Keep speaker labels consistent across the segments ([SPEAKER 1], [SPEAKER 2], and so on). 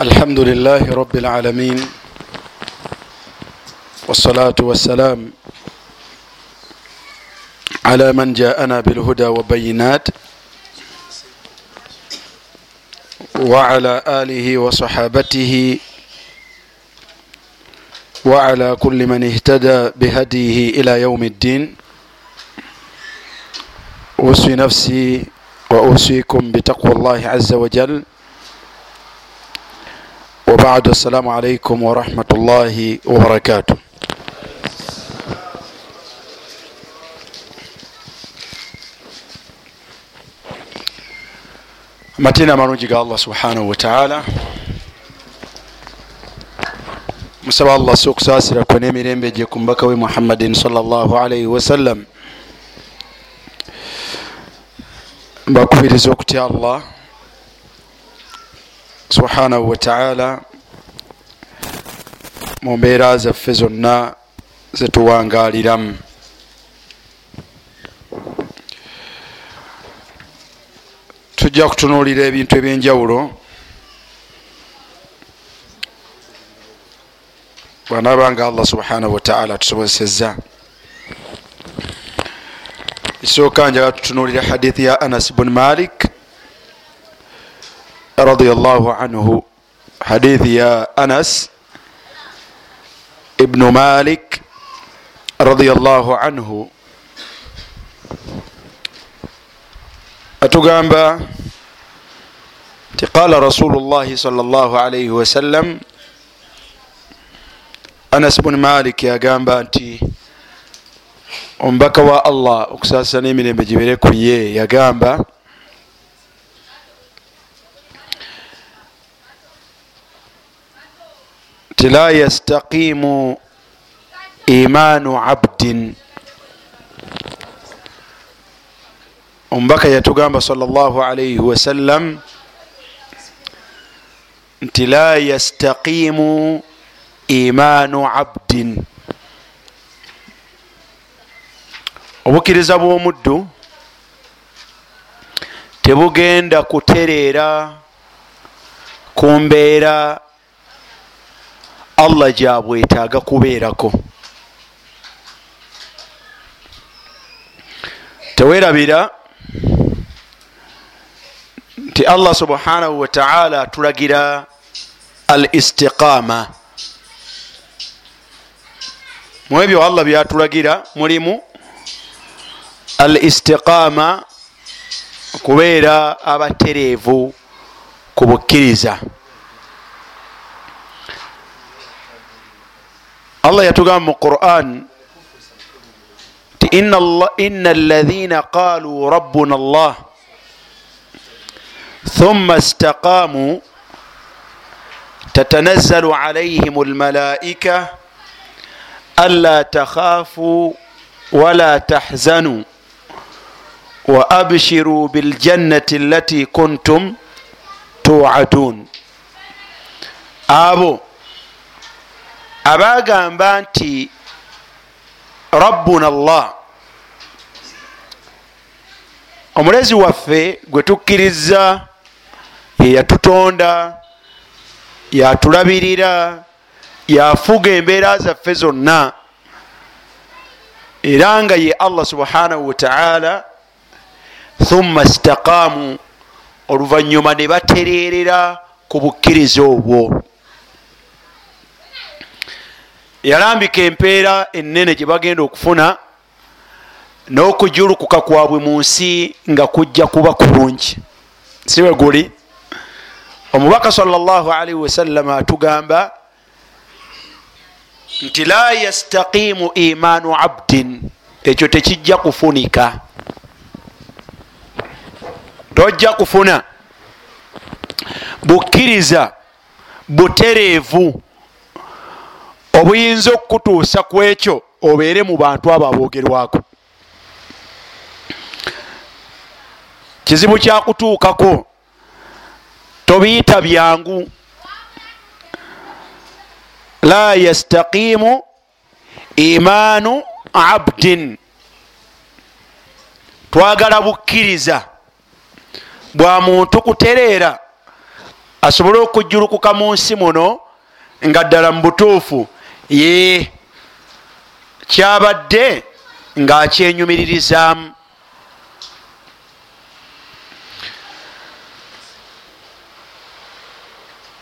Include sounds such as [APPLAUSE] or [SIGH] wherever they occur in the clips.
[SPEAKER 1] الحمد لله رب العالمين والصلاة والسلام على من جاءنا بالهدى والبينات وعلى آله وصحابته وعلى كل من اهتدى بهديه إلى يوم الدين أوصي نفسي وأوصيكم بتقوى الله عز وجل وبعد السلام عليكم ورحمة الله وبركاته amatiina amalungi ga allah subhanahu wataala musaba allah si okusaasira kwe n'emirembe gye ku mubaka we muhammadin salaalaihi wasallam mbakubiriza okutya allah. Subhanahu wataala mu mbeera zaffe zonna zetuwangaliramu tujja kutunuulira ebintu ebyenjawulo. Bwanaabanga allah subhanahu wataala atusobozeseza ekisooka njaga tutunuulira hadithi ya anas bun malik radiallahu anhu. Hadithi ya anas ibnu malik radiallahu anhu. Atugamba nti qala rasulu llahi sal llah alaihi wasallam anas bun malik yagamba nti omubaka wa allah okusaasira n'emirembe gibere ku ye yagamba nti la yastaqimu imaanu abdin omubaka yatugamba salllah alaihi wasallam nti la yastaqimu imaanu abdin. Obukkiriza bw'omuddu tebugenda kutereera ku mbeera allah gyabwetaaga kubeerako tewerabira nti allah subhanahu wataala atulagira al istiqama mu ebyo allah byatulagira mulimu al istiqama okubeera abatereevu ku bukkiriza allah yatugamba mu quran. Nti ina alaina qaluu rabbuna allah. Thumma istaqamuu tatanazzalu alaihim almalaika. Anla takhafuu wala tahzanuu wa abshiruu biljannati allati kuntum tuadun. Abo abagamba nti rabbuna allah. Omulezi waffe gwe tukkiriza yeyatutonda yatulabirira yafuga embeera zaffe zonna era nga ye allah subhanahu wataala thumma staqamu oluvanyuma ne batererera ku bukkiriza obwo yalambika empeera enene gye bagenda okufuna n'okujulukuka kwabwe mu nsi nga kujja kuba kulungi. Si we guli? Omubaka salllahalihi wasallama atugamba nti la yastaqimu imaanu abdin. Ekyo tekijja kufunika. Tojja kufuna. Bukkiriza butereevu obuyinza okukutuusa ku ekyo obeere mu bantu abo aboogerwako. Kizibu kyakutuukako tobiyita byangu. La yastaqimu imaanu abdin. Twagala bukkiriza bwa muntu kutereera asobole okujjulukuka mu nsi muno nga ddala mu butuufu ye kyabadde ngaakyenyumiririzaamu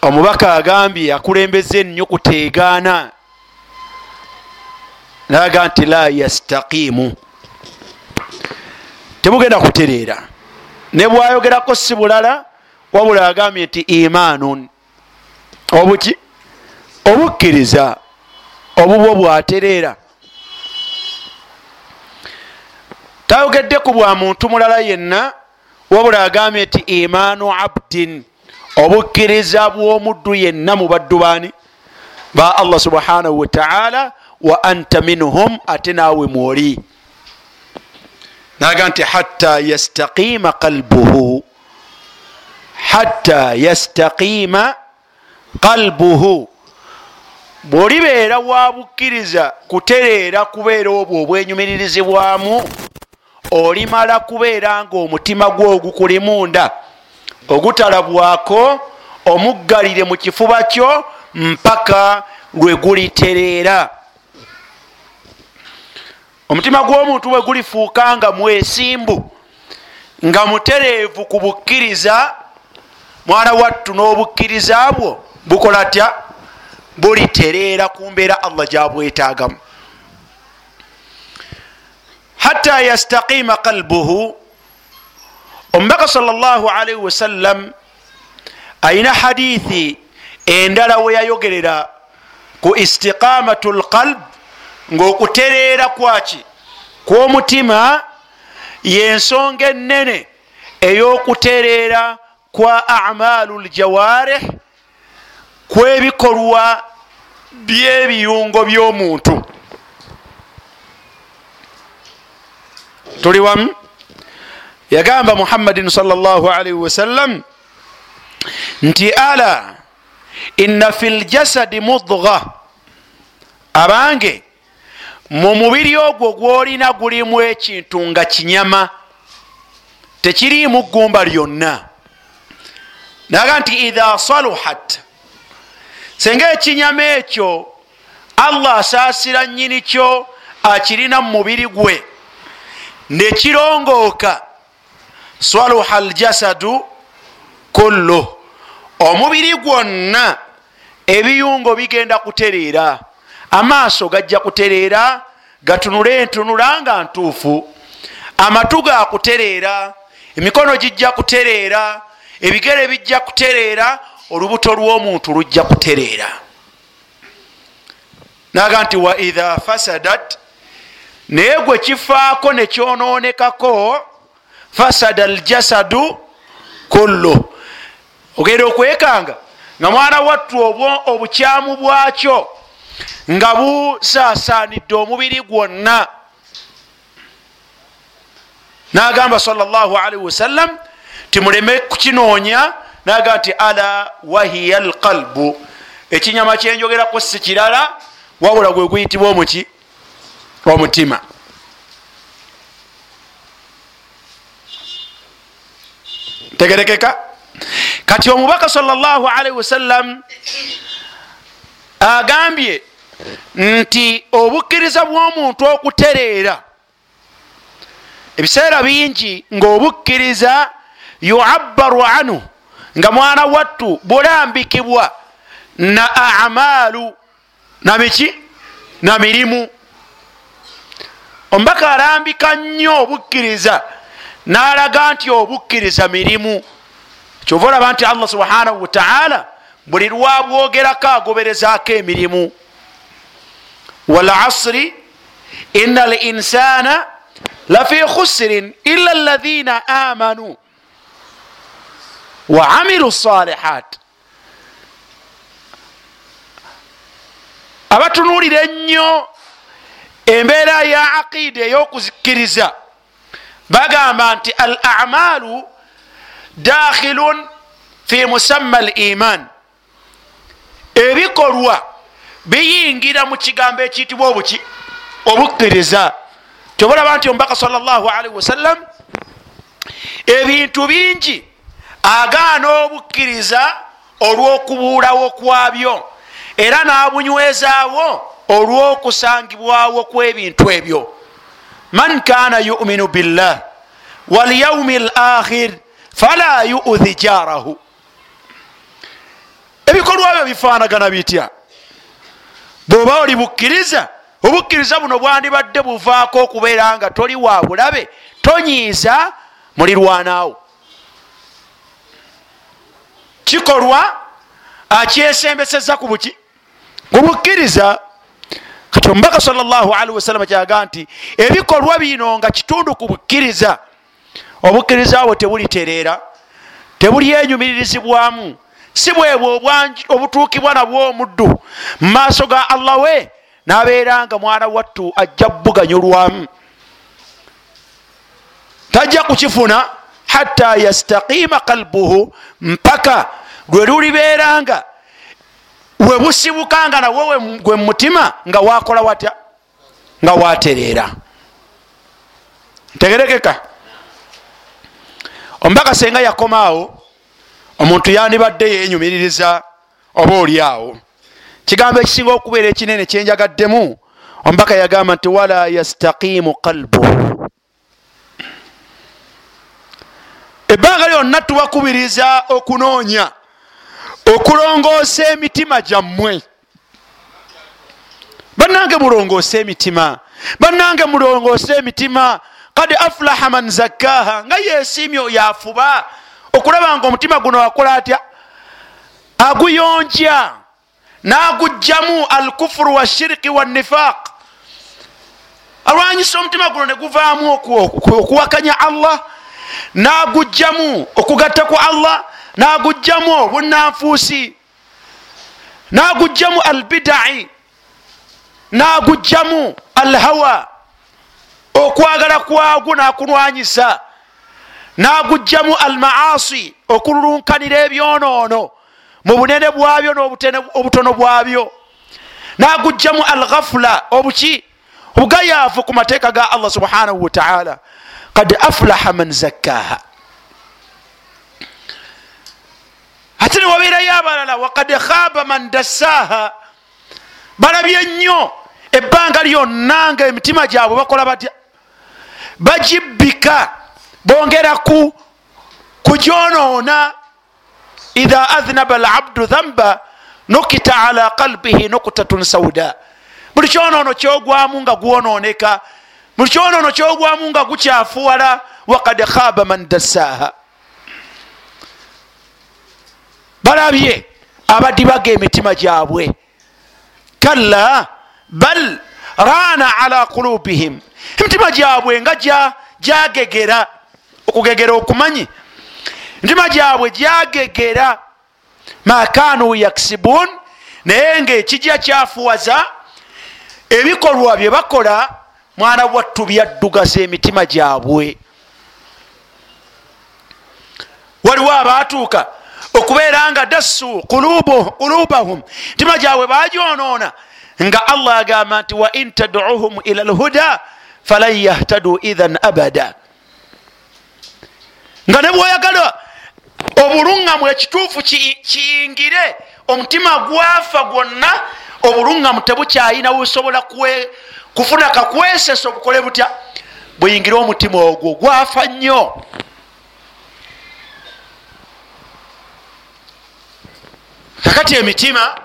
[SPEAKER 1] omubaka agambye akulembeza ennyo kuteegaana. Naga nti la yastaqimu temugenda kutereera. Ne bwayogerako si bulala wabula agambye nti imaanun obuki obukkiriza obubwo bwatereera tayogedde ku bwa muntu mulala yenna wabula agambye nti imaanu abdin obukkiriza bw'omuddu yenna mu baddu baani? Ba allah subhanahu wataala wa anta minhum ate naawe mwoli. Naga nti hatta yastaqima qalbuhu hatta yastaqima qalbuhu bwolibeera wa bukkiriza kutereera kubeera obwo obwenyumiririzibwamu olimala kubeera nga omutima gwe ogukulimunda ogutalabwako omuggalire mu kifuba kyo mpaka lwe gulitereera. Omutima gw'omuntu bwe gulifuuka nga mwesimbu nga mutereevu ku bukkiriza mwana wattu n'obukkiriza bwo bukola tya bulitereera ku mbeera allah gyabwetaagamu. Hatta yastaqima qalbuhu omubaka salllahalaihi wasallam ayina hadithi endala we yayogerera ku istiqamatu lqalb ngaokutereera kwaki kwomutima yensonga enene ey'okutereera kwa amalu ljawarih kwebikolwa byebiyungo by'omuntu. Tuli wamu? Yagamba muhammadin salllahalaihi wasallam nti ala inna fi ljasadi mudga abange mu mubiri ogwo gwolina gulimu ekintu nga kinyama tekiriimu ggumba lyonna. Naga nti idha saluhat senga ekinyama ekyo allah asaasira nyini kyo akirina mu mubiri gwe. Nekirongooka swaluha aljasadu kullu. Omubiri gwonna ebiyungo bigenda kutereera. Amaaso gajja kutereera gatunule entunula nga ntuufu. Amatu ga kutereera emikono gijja kutereera ebigere bijja kutereera olubuto lw'omuntu lujja kutereera. Naga nti wa idha fasadat naye gwe kifaako nekyononekako fasada aljasadu kullu. Ogenda okwekanga nga mwana wattu obukyamu bwakyo nga busaasaanidde omubiri gwonna. Nagamba salllahalaihi wasallam timuleme kukinoonya naga nti ala wahiya alqalbu. Ekinyama kyenjogerako si kirala wabula gwe guyitibwa omuki? Omutima. Tegerekeka? Kati omubaka salllahalaihi wasallam agambye nti obukkiriza bw'omuntu okutereera ebiseera bingi ngaobukkiriza yuabbaru anhu nga mwana wattu bulambikibwa na amaalu namiki na mirimu. Omubaka alambika nnyo obukkiriza n'alaga nti obukkiriza mirimu. Kyova olaba nti allah subhanahu wataala buli lwabwogerako agoberezaako emirimu. Walasri ina linsana lafi khusrin ila lathina amanu waamilu salihat abatunulira ennyo embeera ya aqida ey'okuzikiriza. Bagamba nti al amalu dakhilun fi musamma al iman ebikolwa biyingira mu kigambo ekiyitibwa obuki obukkiriza. Kyobalaba nti omubaka salllahalihi wasallam ebintu bingi agaana obukkiriza olw'okubuulawo kwabyo era n'abunywezaawo olw'okusangibwawo kw'ebintu ebyo. Man kana yuminu billah walyaumi lakhir fala yuudhi jarahu ebikolwa byo bifaanagana bitya? Bw'oba oli bukkiriza obukkiriza buno bwandibadde buvaako okubeera nga toli wa bulabe tonyiiza mulirwanaawo kikolwa akyesembeseza ku buki kubukkiriza kati omubaka salllahalihi wasalama kyaga nti ebikolwa bino nga kitundu ku bukkiriza obukkiriza bwe tebulitereera tebulyenyumiririzibwamu si bwebwe obutuukibwa nabwo omuddu. Mu maaso ga allah we nabeera nga mwana wattu ajja buganyulwamu tajja kukifuna hatta yastaqiima kalbuhu mpaka lwe lulibeera nga webusibukanga nawo gwe mutima nga wakola watya? Nga watereera ntegerekeka. Omubaka senga yakomaawo omuntu yandibadde yenyumiririza oba oli awo. Kigambo ekisinga okubeera ekinene kyenjagaddemu omubaka yagamba nti wala yastaqimu qalbu. Ebbanga lyonna tubakubiriza okunoonya okulongoosa emitima gyammwe. Bannange mulongoose emitima bannange mulongoose emitima. Kad afulaha man zakkaha nga yeesiimyo yafuba. Okulaba nga omutima guno akola atya? Aguyonja nagujjamu alkufuru washiriki wanifaq alwanyisa omutima guno neguvaamu okuwakanya allah nagujjamu okugatta ku allah nagujjamu obunanfuusi nagujjamu albidai nagujjamu alhawa. Okwagala kwagwo nakulwanyisa nagujjamu almaasi okululunkanira ebyonoono mu bunene bwabyo n'obutono bwabyo. Nagujjamu alghafula obuki? Obugayaavu ku mateeka ga allah subhanahu wataala kad afulaha man zakkaha ate newabeerayo abalala wakad khaba man dassaaha balabye nnyo ebbanga lyonna nga emitima gyabwe bakola batya? Bagibbika bongera ku kugyonoona idha adhnaba alabdu dhamba nukita ala qalbihi nukutatun sauda buli kyonoono kyogwamu nga gwononeka buli kyonoono kyogwamu nga gukyafuwala wakad khaba man dassaaha balabye abadibaga emitima gyabwe. Kalla bal rana ala kulubihim emitima gyabwe nga jagegera okugegera okumanyi. Emitima gyabwe gyagegera makanu yaksibun naye ngaekijja kyafuwaza ebikolwa bye bakola mwana wattu byaddugaza emitima gyabwe. Waliwo abaatuuka okubeera nga dassu kulubahum emitima gyabwe bagyonoona nga allah agamba nti wa in taduhum ila lhuda falan yahtadu idhan abada. Nga ne bwoyagala obuluŋŋamu ekituufu kiyingire omutima gwafa gwonna obuluŋŋamu tebukyayina busobola kufuna kakwesesa obukole butya? Bweyingire omutima ogwo gwafa nnyo kakati emitima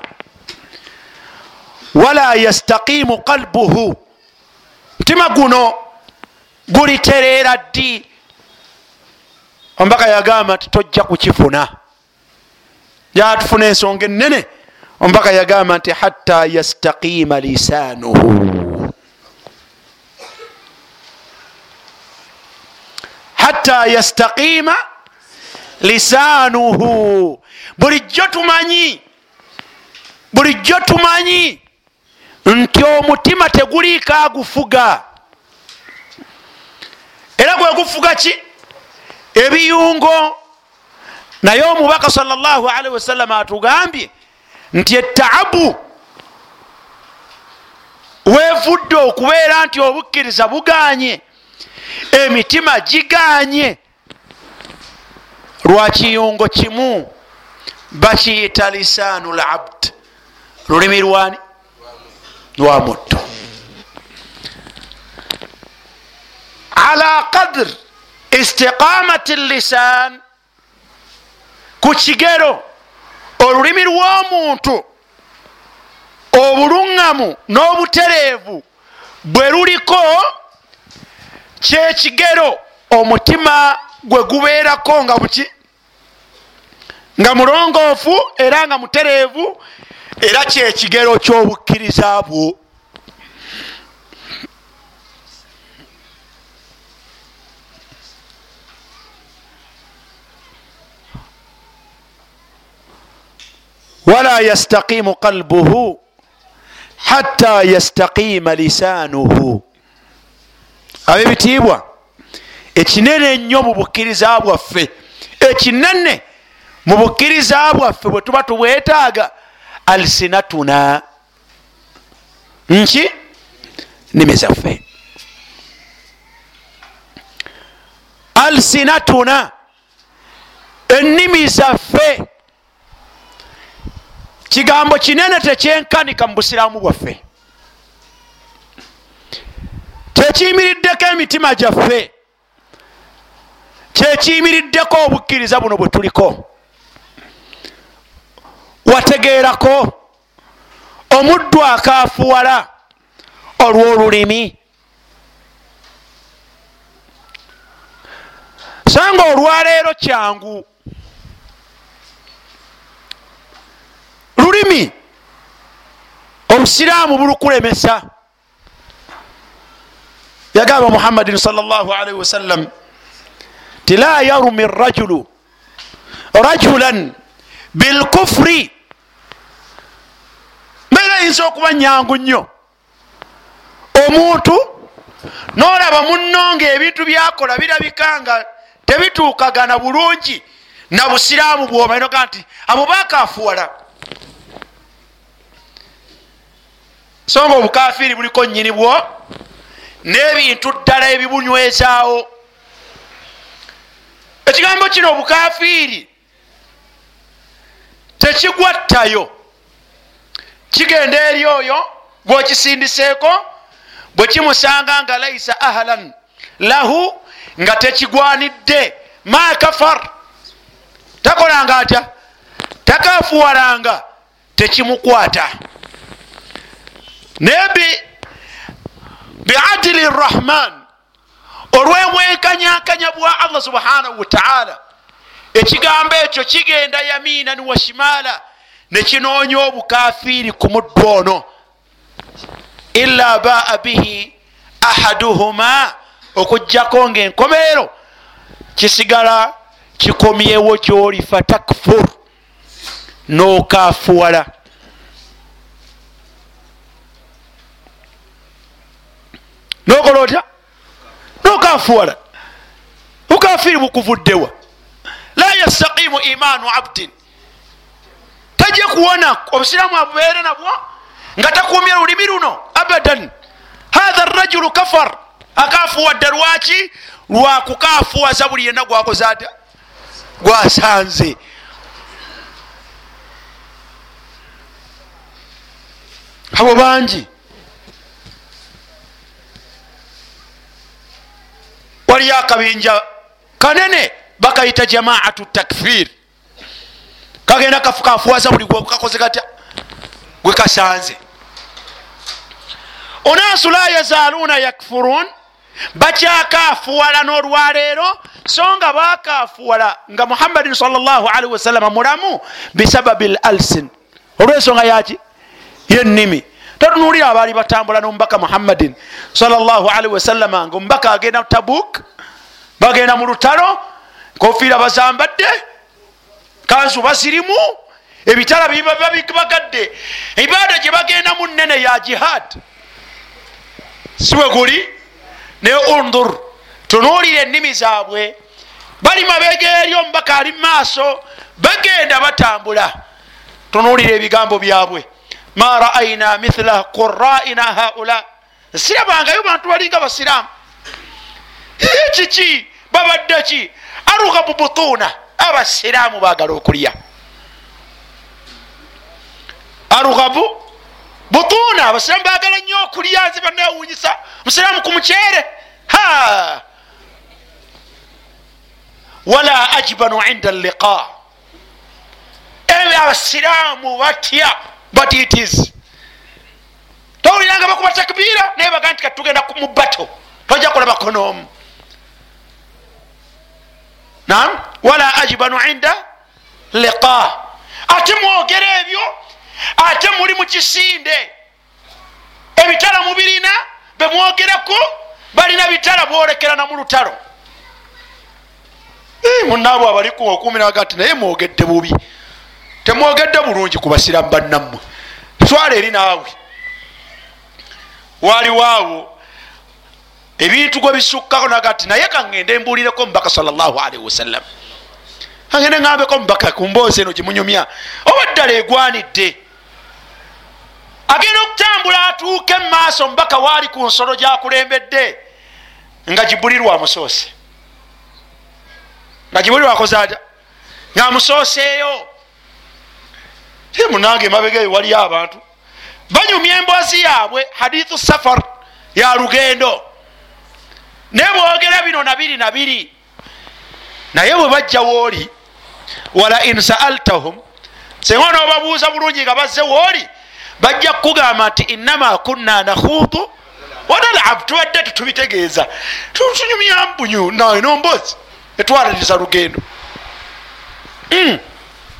[SPEAKER 1] wala yastaqimu qalbuhu. Mutima guno gulitereera ddi? Omubaka yagamba nti tojja kukifuna. Jatufuna ensonga enene omubaka yagamba nti hatta yastaqima lisanuhu hatta yastaqima lisanuhu bulijjo tumanyi bulijjo tumanyi nti omutima teguliiko agufuga. Era gwe gufuga ki? Ebiyungo. Naye omubaka salli wasallama atugambye nti etaabu wevudde okubeera nti obukkiriza buganye emitima giganye lwakiyungo kimu bakiyita lisaanu labd lulimi lwani lwa mutto. Ala qadr istiqamati lisan ku kigero olulimi lw'omuntu obuluŋŋamu n'obutereevu bwe luliko kyekigero omutima gwe gubeerako nga buki nga mulongoofu era nga mutereevu era kyekigero ky'obukkiriza bwo. Wala yastaqimu qalbuhu hatta yastaqima lisaanuhu abebitiibwa ekinene ennyo mu bukkiriza bwaffe. Ekinene mu bukkiriza bwaffe bwe tuba tubwetaaga alsinatuna. Nki? Nimi zaffe alsinatuna. Ennimi zaffe kigambo kinene tekyenkanika mu busiraamu bwaffe. Kyekiyimiriddeko emitima gyaffe. Kyekiyimiriddeko obukkiriza buno bwe tuliko wategeerako. Omuddu akaafuwala olw'olulimi. Sanga olwaleero kyangu. Lulimi obusiraamu bulukulemesa. Yagamba muhammadin salllahalaihi wasallam ti la yarumi rajulu rajulan bilkufuri mbeera yinza okuba nyangu nnyo. Omuntu nolaba munno nga ebintu byakola birabika nga tebituukagana bulungi na busiraamu bwomainoga nti abo bakafuwala so nga obukafiiri buliko nyini bwo n'ebintu ddala ebibunywezaawo. Ekigambo kino obukafiiri tekigwattayo kigenda eri oyo gwokisindiseeko bwe kimusanga nga laisa ahlan lahu nga tekigwanidde ma kafar. Takolanga atya? Takafuwalanga tekimukwata. Naye biadili rrahman olwemwenkanyakanya bwa allah subhanahu wataala ekigambo ekyo kigenda yaminan wa shimala nekinoonya obukafiiri ku muddu ono. Ila baa bihi ahaduhuma okugjako ngaenkomeero kisigala kikomyewo gyoli fatakfur nokafuwala nokola otya nokafuwala bukafiiri bukuvuddewa. La yastaqimu imanu abdin tajja kuwona obusiraamu abubeere nabwo nga takumye lulimi luno abadan. Hatha rajulu kafar. Akafuwadde lwaki? Lwakukafuwaza buli yenna gwakoze ata gwasanze. Abo bangi. Waliyo akabinja kanene bakayita jamaatu takfir kagenda kafukafuwaza buli gwekakoze katya? Gwekasanze onasu la yazaluna yakfurun bakyakafuwala n'olwaleero so nga bakafuwala nga muhammadin salllahalihi wasallama mulamu bisababi l alsin. Olwensonga yaki yennimi totunulira abaali batambula nomubaka muhammadin salllahalihi wasallama nga omubaka agenda tabuk bagenda mu lutalo kofiira bazambadde kanzu bazirimu ebitala bibagadde ibaada gye bagendamu nene ya jihad. Siwe guli? Ne undur tunuulira ennimi zaabwe. Bali mabega eri omubaka ali mumaaso bagenda batambula. Tunuulira ebigambo byabwe. Ma raaina mithla quraina haula. Sirabangayo bantu balinga basiraamu. Kiki? Babadde ki? Arugabu butuuna abasiraamu bagala okulya. Arughabu butuuna abasiraamu bagala nnyo okulya nze banewunyisa musiraamu ku muceere. Ha! Wala ajibanu inda liqa ebyo abasiraamu batya batitis towuliranga bakuba takbiira naye baga nti katugenda mu bato tojja kulabako n'omu nam wala ajibanu inda liqa. Ate mwogera ebyo ate muli mu kisinde. Ebitala mubirina bemwogerako balina bitala bwolekerana mu lutalo. Munaabo abaliku okuminaga ti naye mwogedde bubi. Temwogedde bulungi kubasiramu bannammwe. Twala eri naawe. Waliwaawo ebintu gwe bisukkako naga ti naye kaŋŋende mbuulireko mubaka salllahalihi wasallam. Agende ŋambeko mubaka ku mboozi eno gimunyumya oba ddala egwanidde? Agenda okutambula atuuke mumaaso mubaka waali ku nsolo gyakulembedde nga gibulirwa musoose. Nga gibulirwa akozaata ngaamusooseeyo munange emabega eyo waliyo abantu. Banyumya embwazi yaabwe hadithu safar ya lugendo naye bwogera bino nabiri nabiri naye bwe bajja wooli wala in saaltahum singa nobabuuza bulungi nga bazze wooli bajja kukugamba nti innama kunna nakhudu wanalab tubadde tetubitegeeza tunyumyambunyu nomboozi etwalaliriza lugendo. Mm.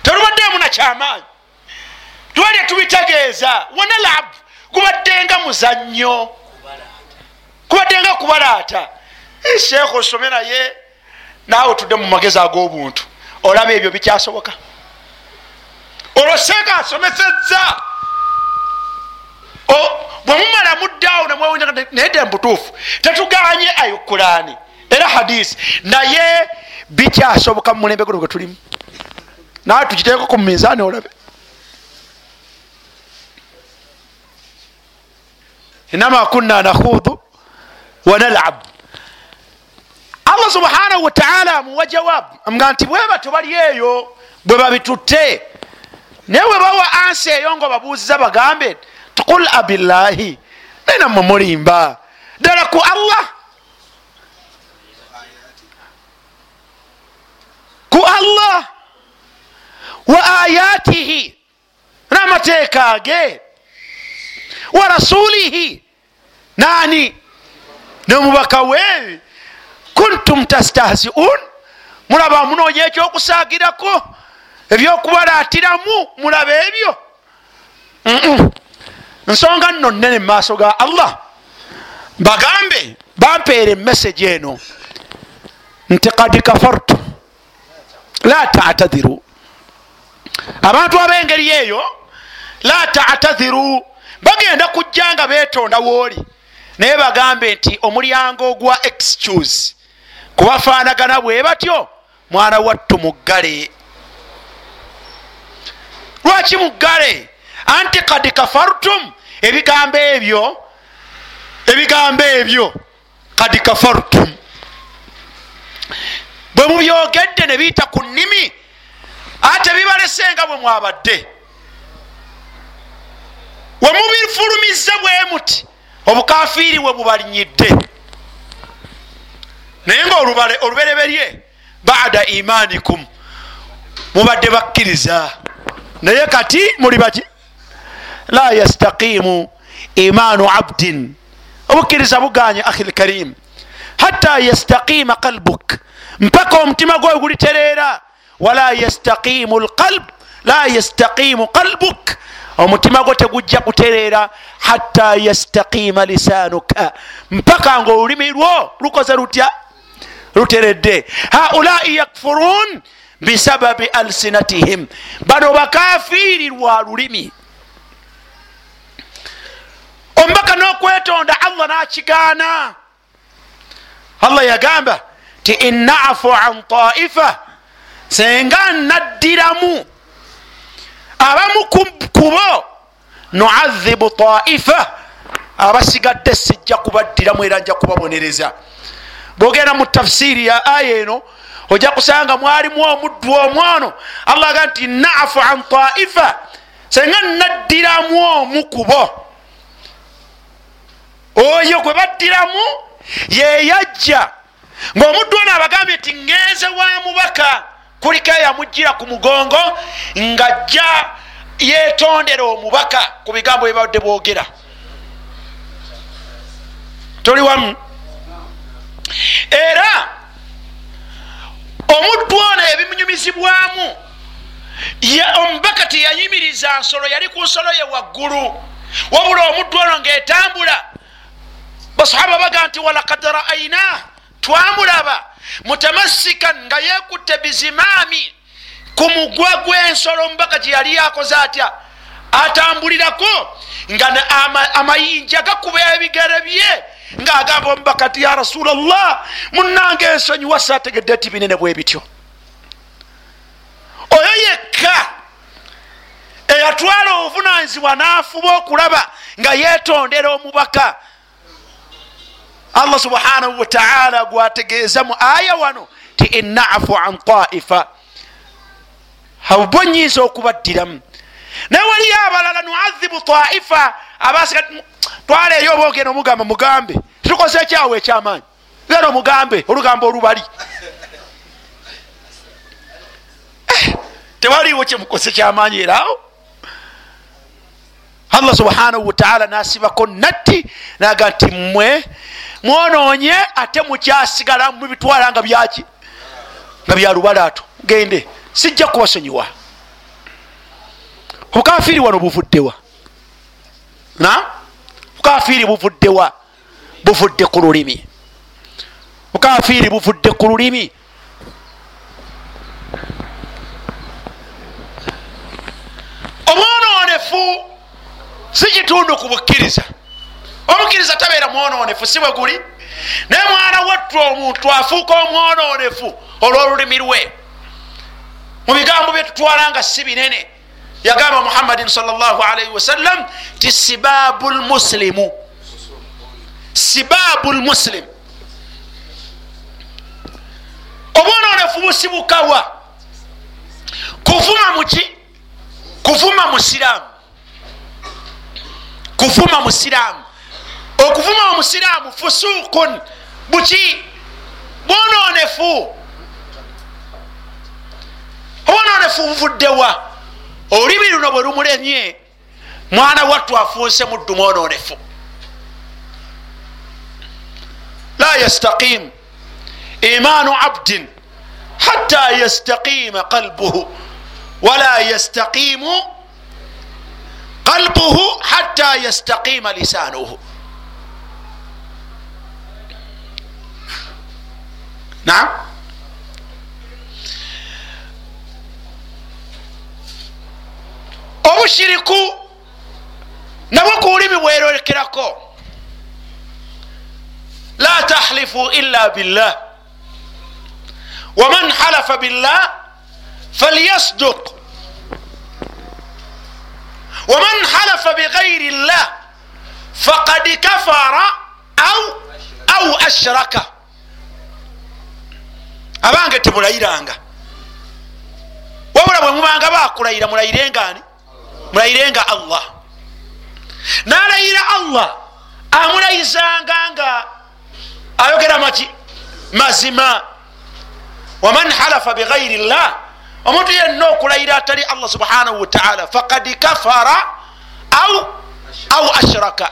[SPEAKER 1] terubaddemu nakyamaanyi twalya tubitegeeza. Wanalab gubaddenga muzannyo. Kubaddenga kubalaata sheekh osome naye naawe tudde mu magezi ag'obuntu olaba ebyo bikyasoboka. Olwo seeka asomesezza. Bwemumala muddaawo nemwewunaye dde mubutuufu tetuganye ayukulaani era hadisi naye bikyasoboka mu mulembe guno gwe tulimu. Nawe tukiteekako mu minzaani olabe. Inama kunna nakhudu wanalab allah subhanahu wataala amuwa jawabu amuga nti bwebato bali eyo bwe babitutte. Naye bwe bawa ansi eyo nga babuuziza bagambe qul abillahi naye nammwe mulimba. Ddala ku allah. Ku allah. Wa ayatihi n'amateeka ge. Wa rasulihi nani? Nomubaka we kuntum tastahziun? Mulaba munoonya ekyokusaagirako ebyokubalaatiramu? Mulaba ebyo? Nsonga nno nene mumaaso ga allah. Bagambe. Bampeera emesagi eno. Nti kad kafartu. La tatadhiru. Abantu ab'engeri eyo la tatadhiru. Bagenda kujja nga betonda wooli. Naye bagambe nti omulyango ogwa excuse kubafaanagana bwe batyo. Mwana wattu muggale. Lwaki muggale? Anti kad kafartum. Ebigambo ebyo ebigambo ebyo kad kafartum. Bwe mubyogedde ne biyita ku nnimi ate bibalesenga bwe mwabadde. Wemubifulumize bwe muti obukafiiri we bubalinyidde naye nga olubereberye bada imanikum mubadde bakkiriza. Naye kati muli baki? La yastaqimu imanu abdin. Obukkiriza buganye ahi lkarim. Hatta yastaqima qalbuk. Mpaka omutima gwe gulitereera wala yastaqimu lqalb la yastaqimu qalbuk. Omutima gwo tegujja kutereera. Hatta yastaqima lisaanuka. Mpaka nga olulimi lwo lukoze lutya luteredde haulai yakfurun bisababi alsinatihim. Bano bakafiiri lwa lulimi. Omubaka n'okwetonda allah n'kigaana allah yagamba ti inafu an taifa. Senga naddiramu. Abamu kubo nuadhibu taifa. Abasigadde sijja kubaddiramu era nja kubabonereza bwogenda mu tafsiri ya aya eno ojja kusanga mwalimu omuddu omwono allah aga nti nafu an taifa. Senga naddiramu omu kubo oyo gwe baddiramu yeyajja ngaomuddu ono abagambye nti ngenze wa mubaka. Kuliko eyamugjira ku mugongo ngajja yetondera omubaka ku bigambo byebadde bwogera. Toli wamu era omuddu ono ebimunyumizibwamu omubaka teyayimiriza nsolo yali ku nsolo ye waggulu. Wabula omuddu ono ngaetambula basahaba baga nti walakad raaina twamulaba mutamassikan nga yekutte bizimaami ku mugwa gw'ensolo omubaka gye yali yakoze atya? Atambulirako nga amayinja gakuba ebigere bye ngaagamba omubaka ti ya rasulllah munange ensonyiwa saategedde ti binene bwe bityo. Oyo yekka eyatwala obuvunanyizibwa n'afuba okulaba nga yetondera omubaka. Allah subhanahu wataala gwategeeza mu aya wano ti inafu an taifa. Abo nyinza okubaddiramu. Naye waliyo abalala nuadhibu taifa abasiga twaleeyo oba ogenda omugamba mugambe. Titukoze ekyawo ekyamaanyi. Genda omugambe olugambo olubali. Eh, tewaliwo kyemukoze kyamaanyi eraawo allah subhanahu wataala nasibako natti naga nti mmwe mwonoonye ate mukyasigala mubitwala nga byaki? Nga byalubalato gende sijja kubasonyiwa obukafiri wano buvuddewa na bukafiri buvuddewa buvudde ku lulimi. Bukafiri buvudde ku lulimi. Omwononefu si kitundu ku bukkiriza. Omukkiriza tabeera mwononefu si bwe guli. Naye mwana wattu omuntu afuuka omwononefu olw'olulimi lwe. Mu bigambo byetutwala nga si binene yagamba muhammadin salaalaihi wasallam ti sibabu lmuslimu sibabu lmuslim obwononefu busibukawa kuvuma muki kuvuma musiraamu kuvuma musiraamu okuvuma omusiraamu fusukun. Buki bwononefu obwononefu buvuddewa olulimi luno bwe lumulemye mwana wattu afuuse muddu mwononefu la yastaqim. Imanu abdin. Hatta yastaqima qalbuhu. Wala yastaqimu qalbuhu hatta yastaqima lisanuhu. Naam obushiriku nabwo ku lulimi bwerolekerako la tahlifu illa billah. Waman halafa billah falyasduq. Waman halafa bighairi llah faqad kafara au ashraka. Abange temulayiranga wabula bwe mubanga bakulayira mulayirengani mulayirenga allah. Nalayira allah amulayizanga nga ayogera maki mazima waman halafa bighairi llah omuntu yenna okulayira atali allah subhanahu wataala fakad kafara au au ashraka.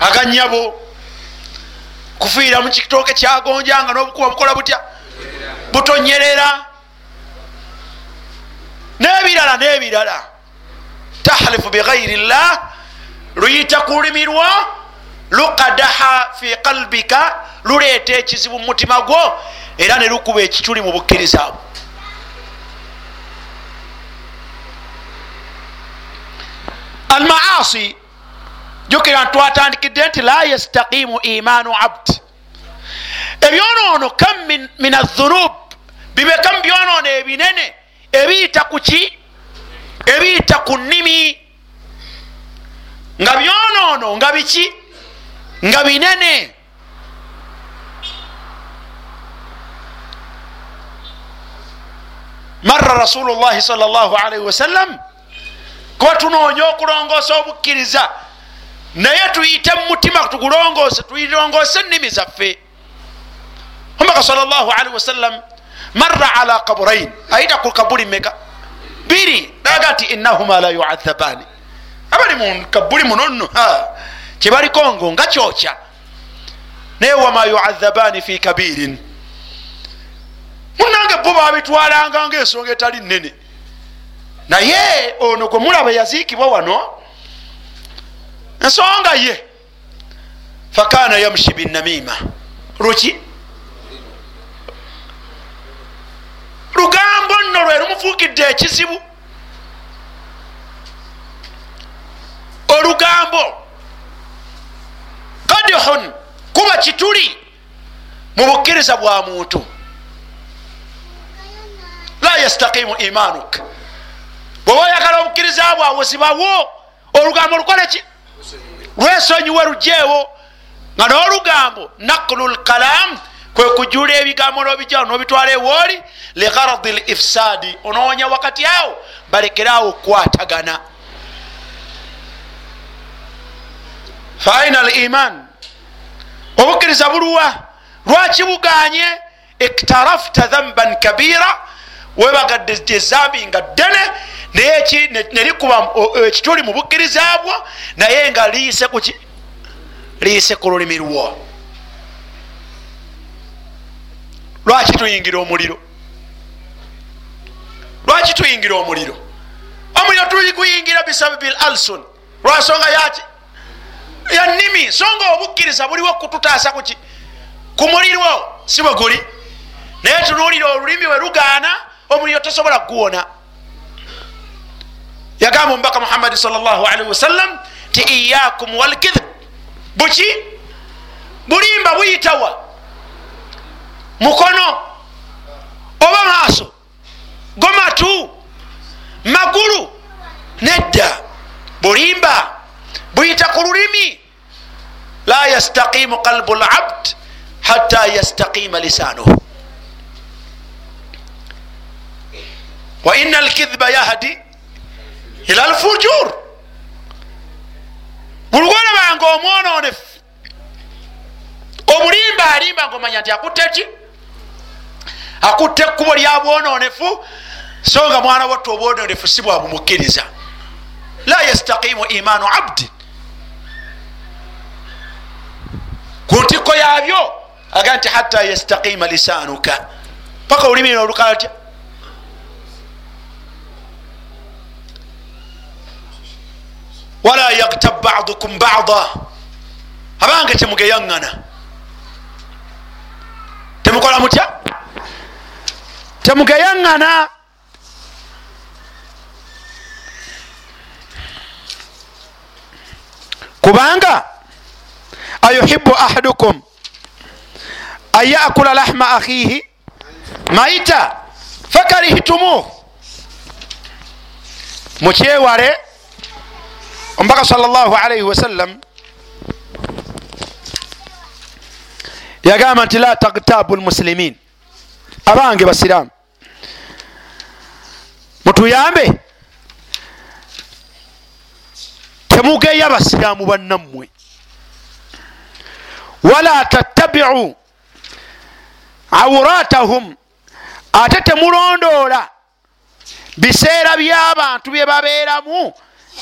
[SPEAKER 1] Aganyabo kufiira mukitooke kyagonjanga nobukuba bukola butya? Butonyerera nebirala nebirala tahlifu bighairi llah luyita kulimirwa lukadaha fi qalbika luleeta ekizibu mumutima gwo era nelukuba ekituli mu bukkiriza bwo. Almaasi jukira ntwatandikidde nti la yastaqimu imanu abd. Ebyonoono kam min athunub bibekamu byonoono ebinene ebiyita kuki ebiyita ku nnimi. Nga byonoono nga biki? Nga binene. Marra rasulullahi salllahalaihi wasallam kuba tunoonya okulongoosa obukkiriza. Naye tuyite mumutima tugulongoose tuyilongoose ennimi zaffe. Omaka salllahalaihi wasallam marra ala kaburain ayita ku kabuli meka biri naga nti innahuma la yuadhabani. Abali mu kabuli muno nno kyebaliko ngo nga kyokya naye wama yuadhabani fi kabirin. Munange bo babitwalanga ngaensonga etali nene naye ono gwe mulaba yaziikibwa wano ensonga ye. Fakana yamshi binamima luki lugambo nno lwe lumufuukidde ekizibu. Olugambo kadihun kuba kituli mu bukkiriza bwa muntu. La yastakimu imanuk. Bweba oyagala obukkiriza bwawe sibawo olugambo lukoleki lwesonyiwe lugjeewo nga n'olugambo nakulu lkalam kwe kujula ebigambo nobijao nobitwala ewooli ligaradi l ifsaadi. Onoonya wakati awo balekerawo okukwatagana faina al iman. Obukkiriza buluwa lwaki buganye? Iktarafta dhamban kabira webagadde ezambi nga ddene naye nelikuba ekituli mu bukkiriza bwo naye nga liise kuki liise ku lulimi lwo lwaki tuyingira omuliro? Lwaki tuyingira omuliro? Omuliro tuli kuyingira bisababi l alson. Lwasonga yaki yanimi songa obukkiriza buliwo kututaasa kuki ku muliro. Si bwe guli. Naye tunuulira olulimi we lugaana omuliro tosobola kuguwona yagamba omubaka muhammadi salllahalihi wasallam ti iyakum walkidhib buki? Bulimba buyitawa mukono. Oba maaso. Gomatu magulu. Nedda. Bulimba. Buyita ku lulimi. La yastaqimu qalbu labd hatta yastaqima lisanuhu. Wa ina alkidhiba yahdi ila alfujur. Bulugolabanga omwononefu obulimba alimba nga omanya nti akutte ki akutte ekkubo lya bwononefu so nga mwana watta obwononefu si bwabumukkiriza la yastaqimu imanu abdi. Ku ntikko yabyo aga nti hatta yastaqima lisanuka. Paka olulimi lino olukala tya wala yagtab badukum bada. Abange temugeyaŋŋana. Temukola mutya temugeyaŋŋana kubanga ayuhibu ahadukum an yakula lahma akhihi maita fakarihtumuh mukyewale omubaka salllahalaihi wasallam yagamba nti la tagtabu lmusilimin abange basiramu mutuyambe. Temugeya basiramu bannammwe. Wala tattabiu awuratahum ate temulondoola biseera by'abantu bye babeeramu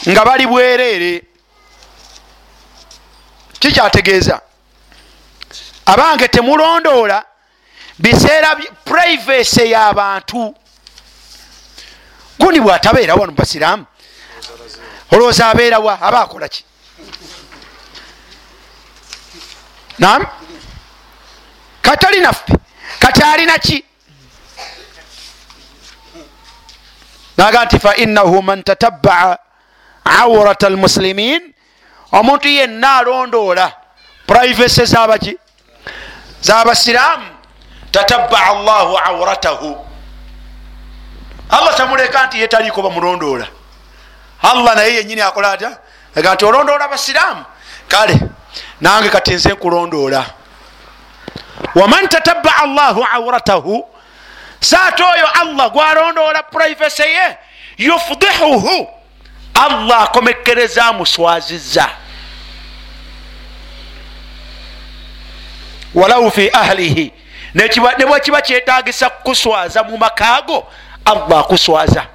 [SPEAKER 1] nga bali bwereere kikyategeeza abange temulondoola biseera privacy y'abantu gundi bwatabeera wano mubasiraamu olowooza abeerawa aba akola ki? Nam katali naffe. Kati alina ki? Naga nti fainahu man tatabaa awurata almusilimin omuntu yenna alondoola privacy zabaki zabasiraamu tatabaa llahu awuratahu allah tamuleka nti yetaliiko bamulondoola. Allah naye yenyini akola atya? Aga nti olondoola basiraamu. Kale nange kati nze nkulondoola. Waman tatabaa llahu awuratahu saate oyo allah gwalondoola purayivesi ye yufudihuhu allah akomekereza amuswaziza walau fi ahlihi ne bwekiba kyetagisa kukuswaza mu makaago allah akuswaza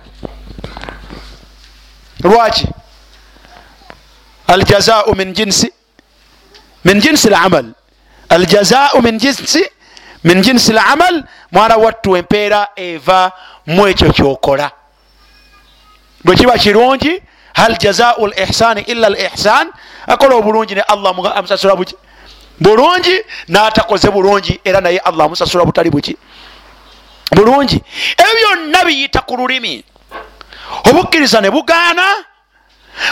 [SPEAKER 1] lwaki? Aljazau min jinsi min jinsi lamal aljazau min jinsi min jinsi lamal mwana wattu empeera eva mu ekyo kyokola. Bwekiba kirungi hal jazau lihsani illa lihsan akola obulungi ne allah amusasula buki? Bulungi natakoze bulungi era naye allah amusasula butali buki bulungi. Ebyo byonna biyita ku lulimi. Obukkiriza ne bugaana.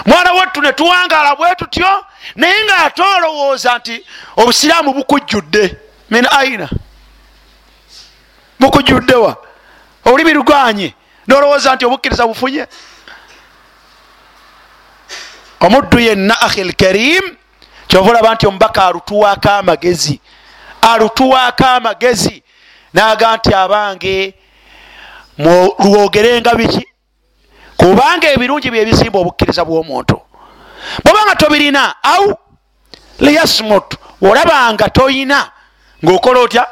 [SPEAKER 1] Mwana wattu ne tuwangala bwe tutyo naye nga ate olowooza nti obusiraamu bukujjudde. Min aina bukujjuddewa olulimi luganye nolowooza nti obukkiriza bufunye? Omuddu yenna ahi lkarim kyova olaba nti omubaka alutuwaako amagezi. Alutuwaako amagezi naga nti abange lwogerenga biki? Kubanga ebirungi byebizimba obukkiriza bw'omuntu. Bwobanga tobirina au? Liyasmut olabanga toyina ngaokola otya?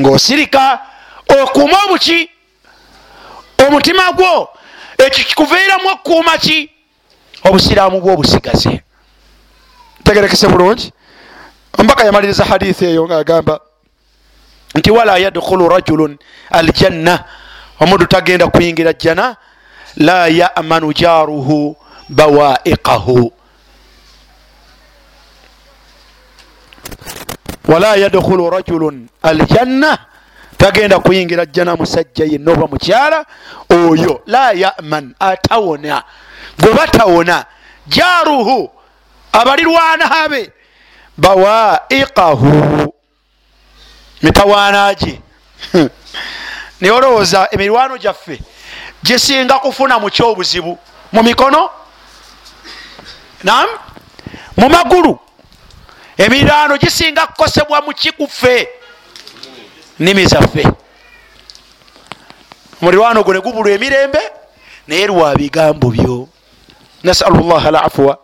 [SPEAKER 1] Ngaosirika okuuma obuki omutima gwo ekyo kikuviiramu okuuma ki? Obusiraamu bwobusigaze tegerekese bulungi? Ombaka yamaliriza hadithi eyo ngaagamba nti wala yadkhulu rajulun aljanna. Omuntu tagenda kuyingira jjana. La yamanu jaruhu bawaiqahu. Wala yadkhulu rajulun aljanna. Tagenda kuyingira jjana musajja yenna oba mukyala. Oyo la yaman atawona. Gwe batawona. Jaruhu abalirwana be. Bawaiqahu mitawaanage [LAUGHS] naye olowooza emirwano gyaffe gisinga kufuna mu kyobuzibu mu mikono? Nam mu magulu. Emirwano gisinga kukosebwa mu kikuffe. Nimi zaffe. Omulirwano gwo ne gubulwa emirembe naye lwa bigambo byo. Nasalu llah alafuwa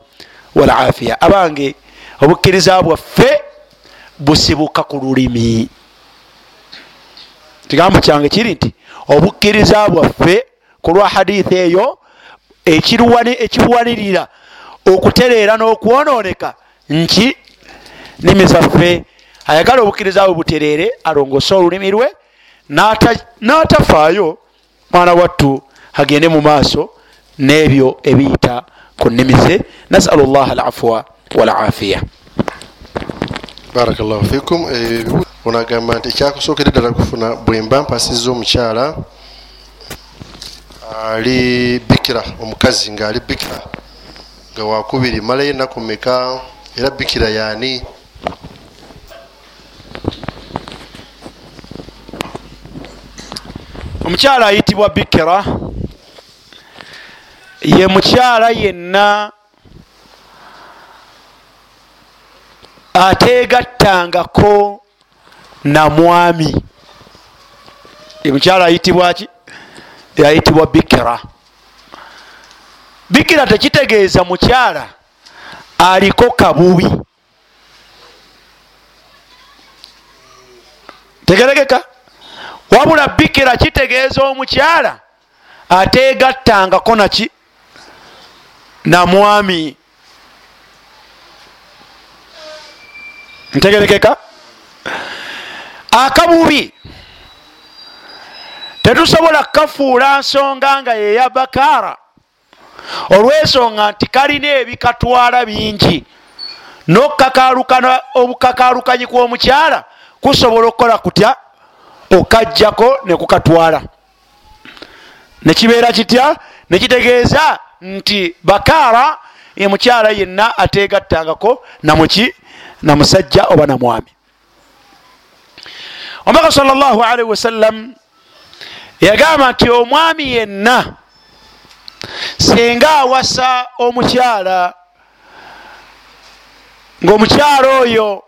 [SPEAKER 1] walafiya abange obukkiriza bwaffe busibuka ku lulimi kigambo kyange kiri nti obukkiriza bwaffe ku lwa hadithi eyo ekibuwanirira okutereera n'okwononeka nki nimi zaffe ayagala obukkiriza bwe butereere alongose olulimi lwe n'atafaayo mwana wattu agende mu maaso n'ebyo ebiyita ku nnimi ze. Nasalu llah alafuwa walafiya
[SPEAKER 2] barakllahu fikum. Onagamba nti ekyakusookera ddala kufuna bwemba mpasiza omukyala ali bikira omukazi ngaali bikira nga wakubiri malayo enaku meka era bikira yaani?
[SPEAKER 1] Omukyala ayitibwa bikira. Ye mukyala yenna ategattangako namwami emukyala ayitibwa ki? Ayitibwa bikira. Bikira tekitegeeza mukyala aliko kabubi. Tegeregeka? Wabula bikira kitegeeza omukyala ategattangako naki namwami ntegerekeka. Akabubi. Tetusobola kukafuula nsonga nga yeya bakaara olwensonga nti kalina ebikatwala bingi. Nokkakalukana obukakalukanyi kw'omukyala kusobola okukola kutya? Okajjako nekukatwala nekibeera kitya? Nekitegeeza nti bakaara emukyala yenna ategattangako namuki namusajja oba namwami omubaka sal llah alaihi wasallam yagamba nti omwami yenna singa awasa omukyala ngaomukyala oyo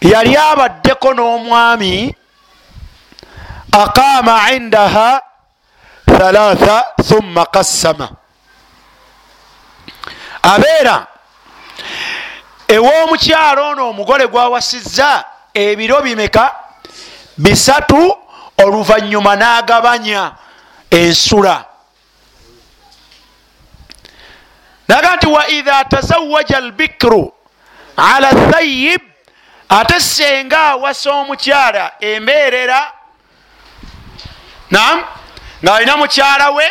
[SPEAKER 1] yali abaddeko n'omwami aqama indaha thalatha thumma qassama. Abeera ew'omukyalo ono omugole gwawasizza ebiro bimeka? Bisatu oluvanyuma n'agabanya ensula. Naga nti wa idha tazawaja albikru ala thayib ate senga awasa omukyala embeerera nam ng'alina mukyala we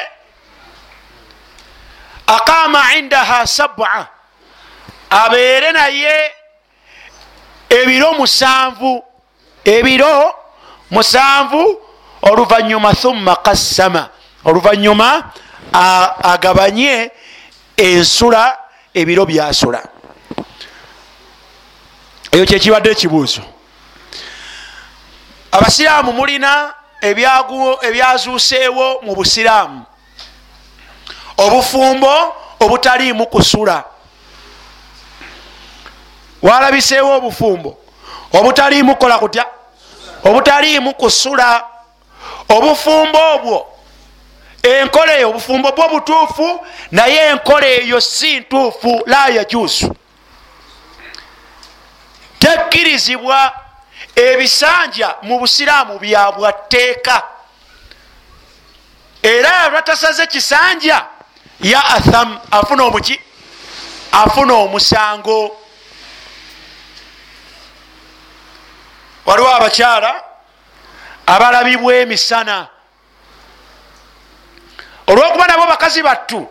[SPEAKER 1] aqama indaha saba abeere naye ebiro musanvu ebiro musanvu oluvanyuma thumma kassama oluvanyuma agabanye ensula ebiro byasula. Ekyo kyekibadde ekibuuzo abasiraamu mulina ebyazuuseewo mu busiraamu. Obufumbo obutaliimu kusula walabiseewo obufumbo. Obutaliimu kukola kutya? Obutaliimu kusula. Obufumbo obwo enkola eyo obufumbo bwo butuufu naye enkola eyo si ntuufu la yajuusu tekkirizibwa ebisanja mu busiraamu byabwatteeka era lwatasaze kisanja ya atham afuna omuki? Afuna omusango waliwo abakyala abalabibwa emisana. Olwokuba nabo bakazi battu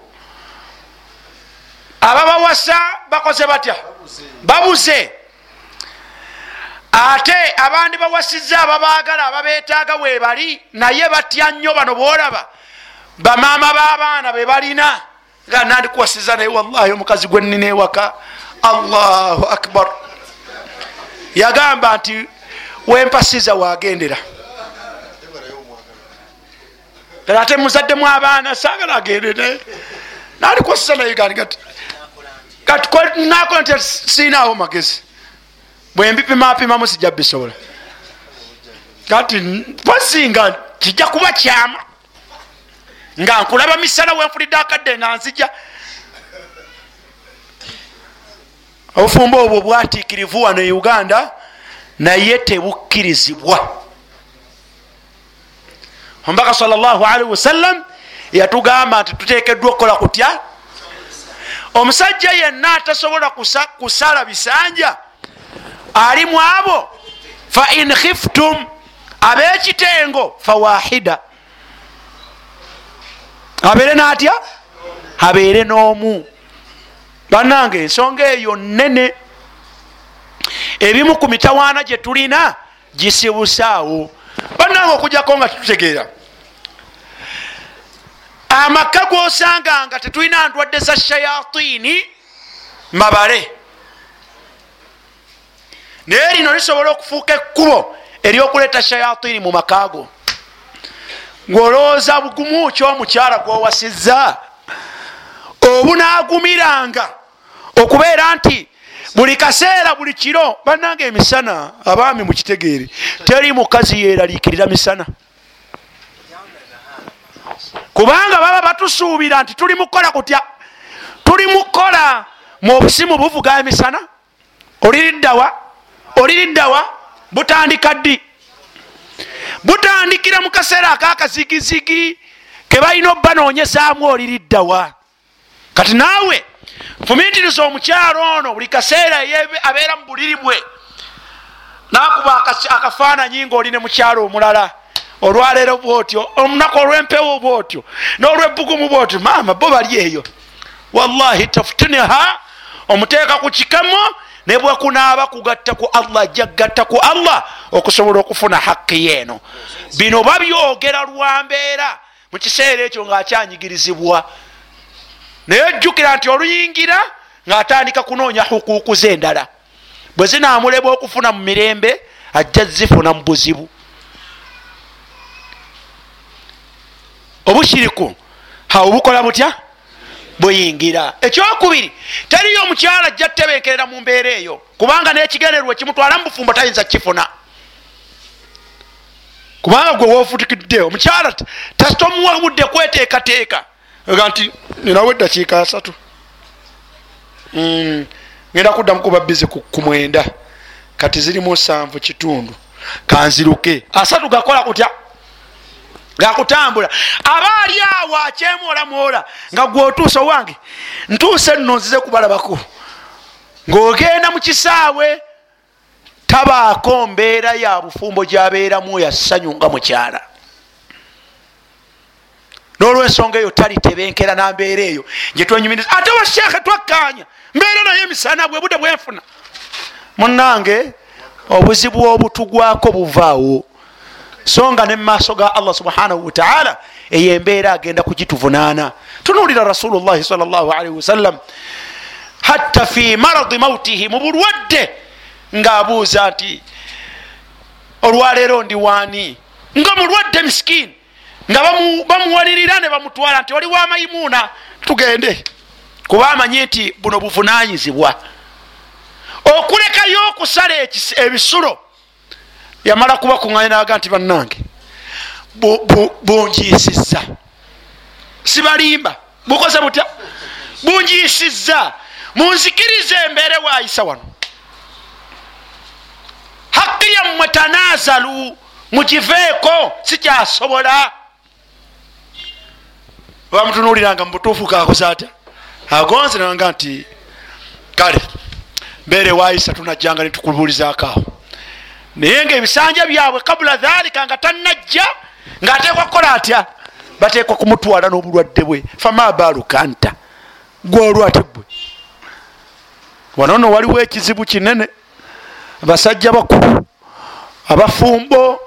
[SPEAKER 1] ababawasa bakoze batya? Babuze. Ate abandi bawasiza ababagala ababetaaga webali naye batya nnyo bano bolaba bamaama b'abaana bebalina nga nandikuwasiza naye wallahi omukazi gwenina ewaka. Allahu akbar. Yagamba nti wempasiza wagendera. Ate muzaddemu abaana sagala agendere. Nandikuwasiza naye gati nakola nti siinaawo magezi. Bwembipimapimamu sijja bisobola. Kati wasinga kijja kuba kyama. Nga nkulaba misana wenfulidde akadde nga nzija. Obufumbo obwo bwatiikirivu wano e uganda naye tebukkirizibwa. Omubaka salllahalihi wasallam yatugamba nti tutekeddwa okukola kutya? Omusajja yenna atasobola kusala bisanja ali mu abo fa in khiftum abekitengo fawahida abeere natya? Abeere n'omu. Banange ensonga eyo nene ebimu ku mitawaana gye tulina gisibusaawo. Banange okujjako nga tetutegeera amaka gosanga nga tetulina ndwadde za shayatini mabale. Naye lino lisobola okufuuka ekkubo eryokuleeta shayatini mu makaago ngaolowooza bugumu kyomukyala gwowasizza? Obunagumiranga okubeera nti buli kaseera buli kiro bannanga emisana abaami mukitegeere. Teri mukazi yeraliikirira misana. Kubanga baba batusuubira nti tuli mukukola kutya? Tuli mukukola mu obusimu buvuga emisana? Oliriddawa oliriddawa butandika ddi? Butandikira mu kaseera akakazigizigi kebalina obanoonyesaamu oliriddawa kati naawe fumitiriza omukyalo ono buli kaseera abeera mu buliri bwe nakuba akafaananyi nga oli ne mukyalo omulala. Olwaleero bwotyo olunaku olwempewo bwotyo n'olwebugumu bwotyo maama bo bali eyo. Wallahi tafutuniha omuteeka ku kikamo ne bwekunaaba kugatta ku allah ajja kugatta ku allah okusobola okufuna haqi yeeno bino babyogera lwambeera mu kiseera ekyo ngaakyanyigirizibwa naye jjukira nti oluyingira ng'atandika kunoonya hukuuku ze endala bwe zinamuleba okufuna mu mirembe ajja zifuna mu buzibu. Obushiriku hawe bukola butya? Buyingira. Ekyokubiri teriyo omukyala ajja tebenkerera mu mbeera eyo kubanga n'ekigendererwa ekimutwala mu bufumbo tayinza kukifuna. Kubanga gwe wofutikidde omukyala tasitomuwa budde kweteekateeka ga nti ninawo eddakiika asatu. Mm, ngenda kuddamu kuba bizi ku mwenda. Kati zirimu sanvu kitundu. Kanziruke. Asatu gakola kutya? Gakutambula. Aba ali awo akyemwolamwola nga gweotuusa owange ntuuse nno nzize kubalabako. Ng'ogenda mu kisaawe tabaako mbeera ya bufumbo gyabeeramu yassanyu nga mukyala n'olwensonga eyo talitebenkera nambeera eyo gyetwenyumiriza ate washeekhe twakkanya. Mbeera naye emisana bwe budde bwenfuna munange obuzibu obutugwako buvaawo. So nga ne mumaaso ga allah subhanahu wataala eyo embeera agenda kugituvunaana. Tunuulira rasulullahi salllahalihi wasallam hatta fi maradi mautihi mu bulwadde ngaabuuza nti olwaleero ndi waani? Nga mulwadde miskini nga bamuwalirira ne bamutwala nti oliwo amaimuuna tugende. Kuba amanye nti buno buvunanyizibwa okulekayo okusala ebisulo yamala kuba kuŋanya naga nti bannange bunjiisizza. Sibalimba. Bukoze butya? Bunjiisizza. Munzikirize embeere waayisa wano. Hakki yammwe tanazalu mukiveeko sikyasobola bamutunuliranga mubutuufu kakoze atya agonze nanga nti kale mbeere waayisa tunajjanga netukubuulizako awo. Naye nga ebisanja byabwe kabula dhalika nga tanajja ngaateekwa kukola atya? Bateekwa kumutwala n'obulwadde bwe. Fama baaluka nta gwolwate bwe wanono waliwo ekizibu kinene. Abasajja bakulu abafumbo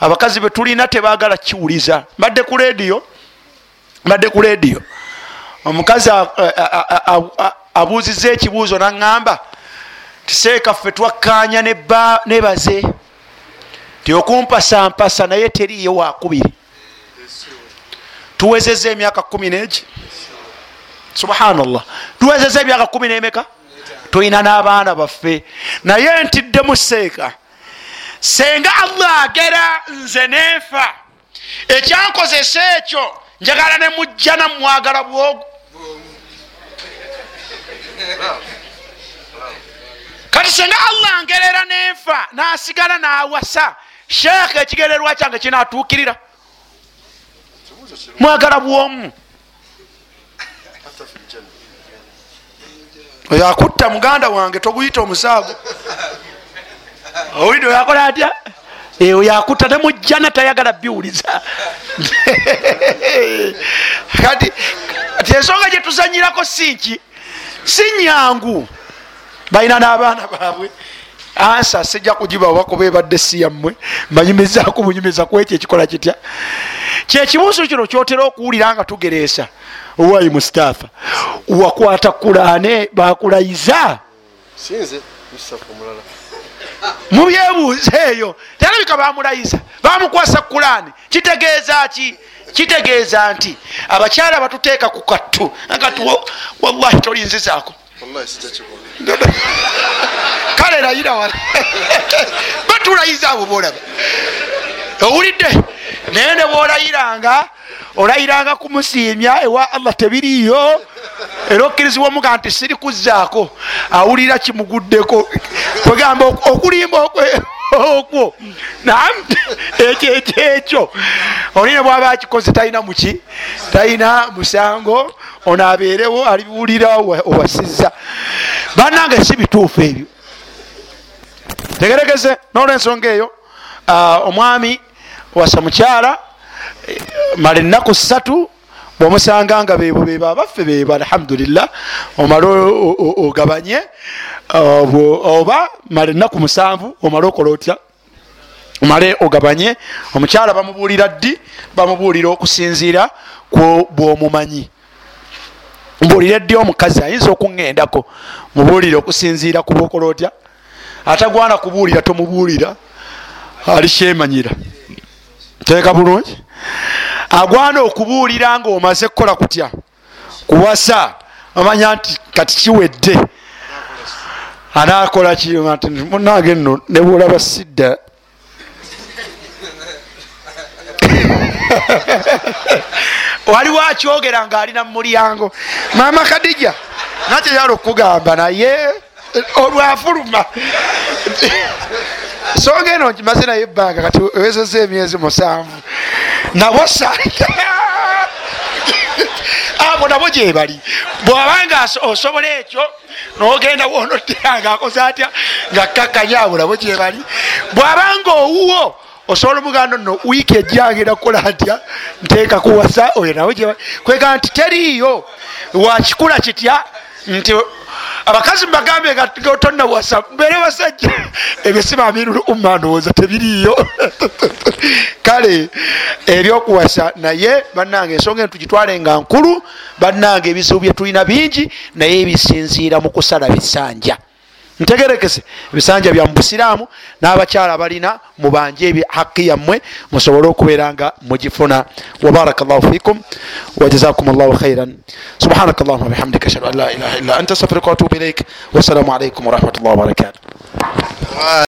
[SPEAKER 1] abakazi betulina tebagala kiwuliza. Mbadde ku lediyo mbadde ku lediyo omukazi abuuziza ekibuuzo naŋŋamba tiseekaffe twakkanya nebaze ti okumpasampasa naye teriyo wakubiri tuwezeza emyaka kumi negi? Subhanallah. Tuwezeza emyaka kumi nemeka? Tulina n'abaana baffe. Naye ntiddemu seeka senga allah agera nze nenfa ekyankozesa ekyo njagala nemujja namwagala bwogu kati senga allah angerera nenfa nasigala nawasa. Sheekha ekigererwa kyange kinatuukirira mwagala bwomu. Oyo akutta muganda wange toguyita omusaago. Owulidde oyakola atya oyo akutta nemujjana tayagala biwuliza. Kati ti ensonga gyetuzanyirako sinki si nyangu balina n'abaana baabwe. Ansa sijja kugibawa kuba ebadde si yammwe. Mbanyumizaku bunyumiza ku ekyo ekikola kitya? Kyekibuuzo kino kyotera okuwulira nga tugereesa. Owaayi mustafa? Wakwata kulane bakulayiza mubyebuuza eyo terabika bamulayiza bamukwasa kulani kitegeeza ki? Kitegeeza nti abakyala batuteeka ku kattu. Agati wallahi tolinzizaako kale layira wala [LAUGHS] batulayiza abo bolaba owulidde naye ne bwolayiranga olayiranga kumusiimya ewa allah tebiriyo era okkirizibwa omuga nti siri kuzaako awulira kimuguddeko. Kwegamba okulimba okwo nam ekyo ekyekyo olina bwaba akikoze talina muki? Talina musango ono abeerewo aliwulira owasiza banange si bituufu ebyo. Tegeregeze nolwensonga eyo. Omwami wasa mukyala mala ennaku ssatu bwomusanga nga bebo beba abaffe beba alhamdulillah omale ogabanye oba mala ennaku musanvu omale okola otya? Omale ogabanye omukyala bamubuulira ddi? Bamubuulira okusinziira ku bwomumanyi. Mbuulire ddi omukazi ayinza okuŋŋendako mubuulire okusinziira ku bwokola otya? Atagwana kubuulira tomubuulira alikyemanyira teeka bulungi. Agwana okubuulira nga omaze kukola kutya? Kuwasa. Omanya nti kati kiwedde. Anakola kimunange nno nebulaba sidda [LAUGHS] waliwo akyogera ng'alina mu mulyango. Maama kadija nakyeyala okugamba naye olwafuluma songa eno nkimaze naye ebbanga kati ewezeza emyezi musanvu. Nawasa abo nabo gyebali bwabanga osobola ekyo nogenda wonoteranga akoze atya nga kakkanya abo nabo gyebali bwabanga owuwo osobola omuganda nno wiiki ejjangenda kukola ntya nteeka kuwasa oyo nabo gyebali kwega nti teriiyo wakikula kitya? Nti abakazi mubagambe nga tonna wasa mbere basajja. Ebyo sibamirulu umma ndowooza tebiriiyo. [LAUGHS] Kale ebyokuwasa naye bannange ensonga eno tugitwale nga nkulu bannange ebizibu byetulina bingi naye ebisinziira mu kusala bisanja ntegerekese. Ebisanja bya mubusiraamu n'abakyala balina mubanje haki yammwe musobole okubeera nga mugifuna. Wabaraka llahu fikum wajazakum llahu khairan subhanaka llahuma bihamdika ashhadu an la ilaha illa anta astafiruka watubu ilaik wassalamu alaikum warahmatullahi wabarakatuh